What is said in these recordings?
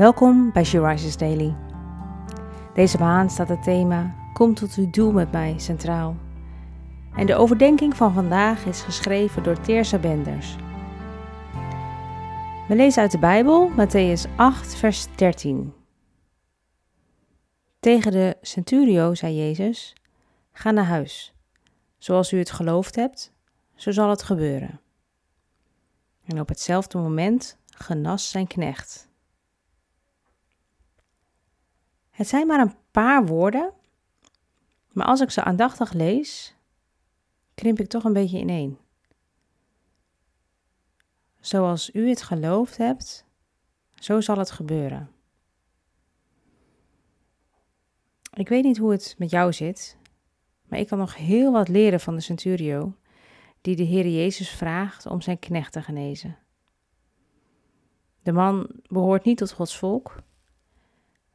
Welkom bij She Daily. Deze maand staat het thema Kom tot uw doel met mij centraal. En de overdenking van vandaag is geschreven door Teersa Benders. We lezen uit de Bijbel, Matthäus 8, vers 13. Tegen de centurio zei Jezus: Ga naar huis. Zoals u het geloofd hebt, zo zal het gebeuren. En op hetzelfde moment genas zijn knecht. Het zijn maar een paar woorden, maar als ik ze aandachtig lees, krimp ik toch een beetje ineen. Zoals u het geloofd hebt, zo zal het gebeuren. Ik weet niet hoe het met jou zit, maar ik kan nog heel wat leren van de centurio die de Heer Jezus vraagt om zijn knecht te genezen. De man behoort niet tot Gods volk,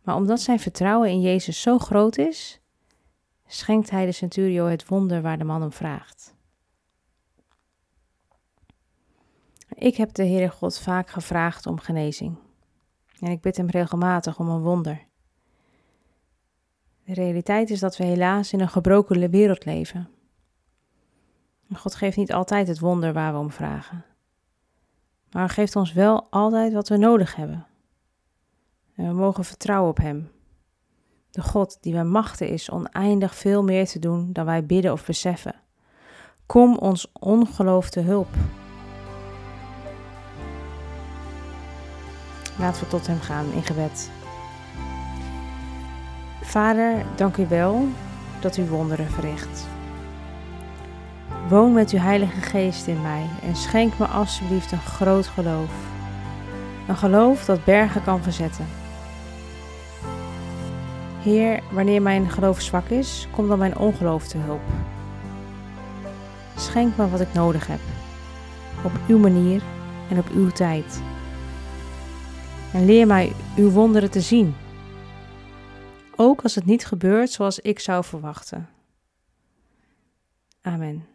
maar omdat zijn vertrouwen in Jezus zo groot is, schenkt hij de centurio het wonder waar de man hem vraagt. Ik heb de Heere God vaak gevraagd om genezing. En ik bid hem regelmatig om een wonder. De realiteit is dat we helaas in een gebroken wereld leven. God geeft niet altijd het wonder waar we om vragen. Maar geeft ons wel altijd wat we nodig hebben. En we mogen vertrouwen op Hem. De God die bij machten is oneindig veel meer te doen dan wij bidden of beseffen. Kom ons ongeloofde hulp. Laten we tot Hem gaan in gebed. Vader, dank u wel dat u wonderen verricht. Woon met uw Heilige Geest in mij en schenk me alsjeblieft een groot geloof. Een geloof dat bergen kan verzetten. Heer, wanneer mijn geloof zwak is, kom dan mijn ongeloof te hulp. Schenk me wat ik nodig heb, op uw manier en op uw tijd. En leer mij uw wonderen te zien, ook als het niet gebeurt zoals ik zou verwachten. Amen.